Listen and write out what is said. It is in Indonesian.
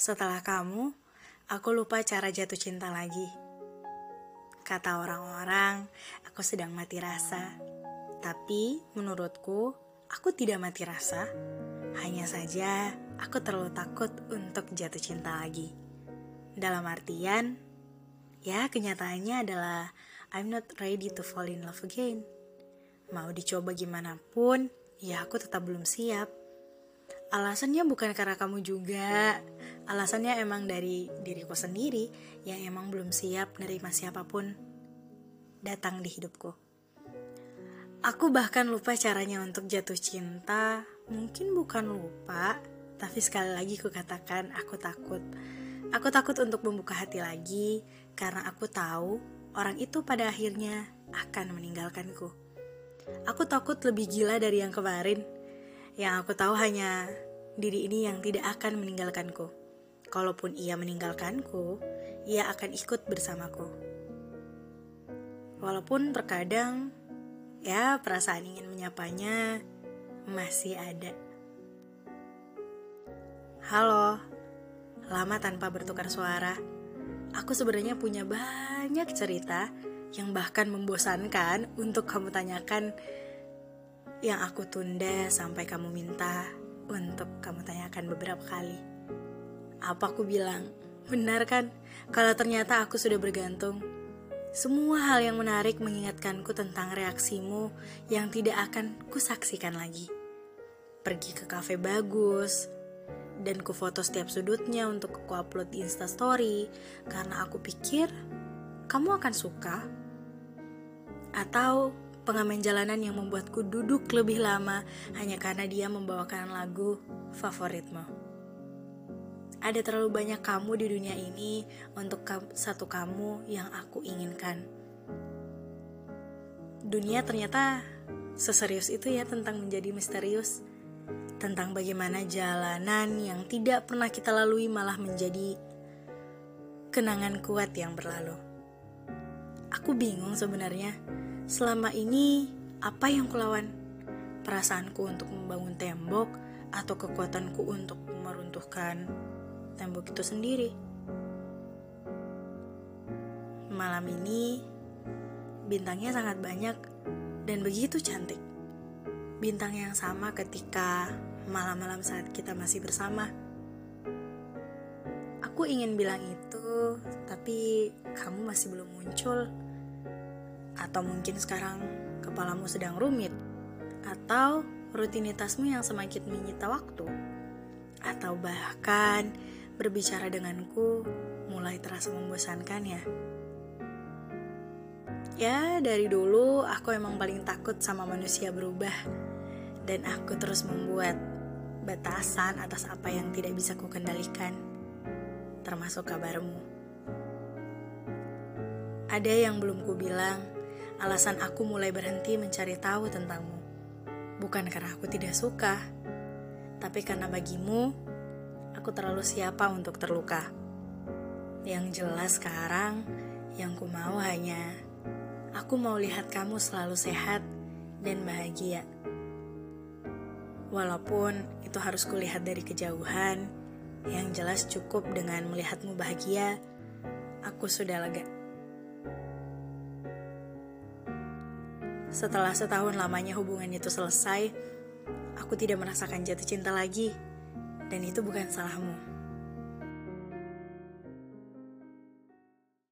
Setelah kamu, aku lupa cara jatuh cinta lagi. Kata orang-orang, aku sedang mati rasa. Tapi menurutku, aku tidak mati rasa. Hanya saja, aku terlalu takut untuk jatuh cinta lagi. Dalam artian, ya kenyataannya adalah I'm not ready to fall in love again. Mau dicoba gimana pun, ya aku tetap belum siap. Alasannya bukan karena kamu juga, alasannya emang dari diriku sendiri yang emang belum siap nerima siapa pun datang di hidupku. Aku bahkan lupa caranya untuk jatuh cinta, mungkin bukan lupa, tapi sekali lagi ku katakan aku takut. Aku takut untuk membuka hati lagi karena aku tahu orang itu pada akhirnya akan meninggalkanku. Aku takut lebih gila dari yang kemarin yang aku tahu hanya diri ini yang tidak akan meninggalkanku. Kalaupun ia meninggalkanku, ia akan ikut bersamaku. Walaupun terkadang, ya perasaan ingin menyapanya masih ada. Halo, lama tanpa bertukar suara. Aku sebenarnya punya banyak cerita yang bahkan membosankan untuk kamu tanyakan yang aku tunda sampai kamu minta untuk kamu tanyakan beberapa kali. Apa aku bilang? Benar kan? Kalau ternyata aku sudah bergantung. Semua hal yang menarik mengingatkanku tentang reaksimu yang tidak akan kusaksikan lagi. Pergi ke kafe bagus, dan ku foto setiap sudutnya untuk aku upload di instastory karena aku pikir kamu akan suka. Atau pengamen jalanan yang membuatku duduk lebih lama hanya karena dia membawakan lagu favoritmu. Ada terlalu banyak kamu di dunia ini untuk satu kamu yang aku inginkan. Dunia ternyata seserius itu ya tentang menjadi misterius. Tentang bagaimana jalanan yang tidak pernah kita lalui malah menjadi kenangan kuat yang berlalu. Aku bingung sebenarnya Selama ini, apa yang kulawan? Perasaanku untuk membangun tembok atau kekuatanku untuk meruntuhkan tembok itu sendiri? Malam ini, bintangnya sangat banyak dan begitu cantik. Bintang yang sama ketika malam-malam saat kita masih bersama. Aku ingin bilang itu, tapi kamu masih belum muncul atau mungkin sekarang kepalamu sedang rumit, atau rutinitasmu yang semakin menyita waktu, atau bahkan berbicara denganku mulai terasa membosankan ya. Ya, dari dulu aku emang paling takut sama manusia berubah, dan aku terus membuat batasan atas apa yang tidak bisa kukendalikan, termasuk kabarmu. Ada yang belum ku bilang, alasan aku mulai berhenti mencari tahu tentangmu. Bukan karena aku tidak suka, tapi karena bagimu, aku terlalu siapa untuk terluka. Yang jelas sekarang, yang ku mau hanya aku mau lihat kamu selalu sehat dan bahagia. Walaupun itu harus kulihat dari kejauhan, yang jelas cukup dengan melihatmu bahagia, aku sudah lega. Setelah setahun lamanya hubungan itu selesai, aku tidak merasakan jatuh cinta lagi. Dan itu bukan salahmu.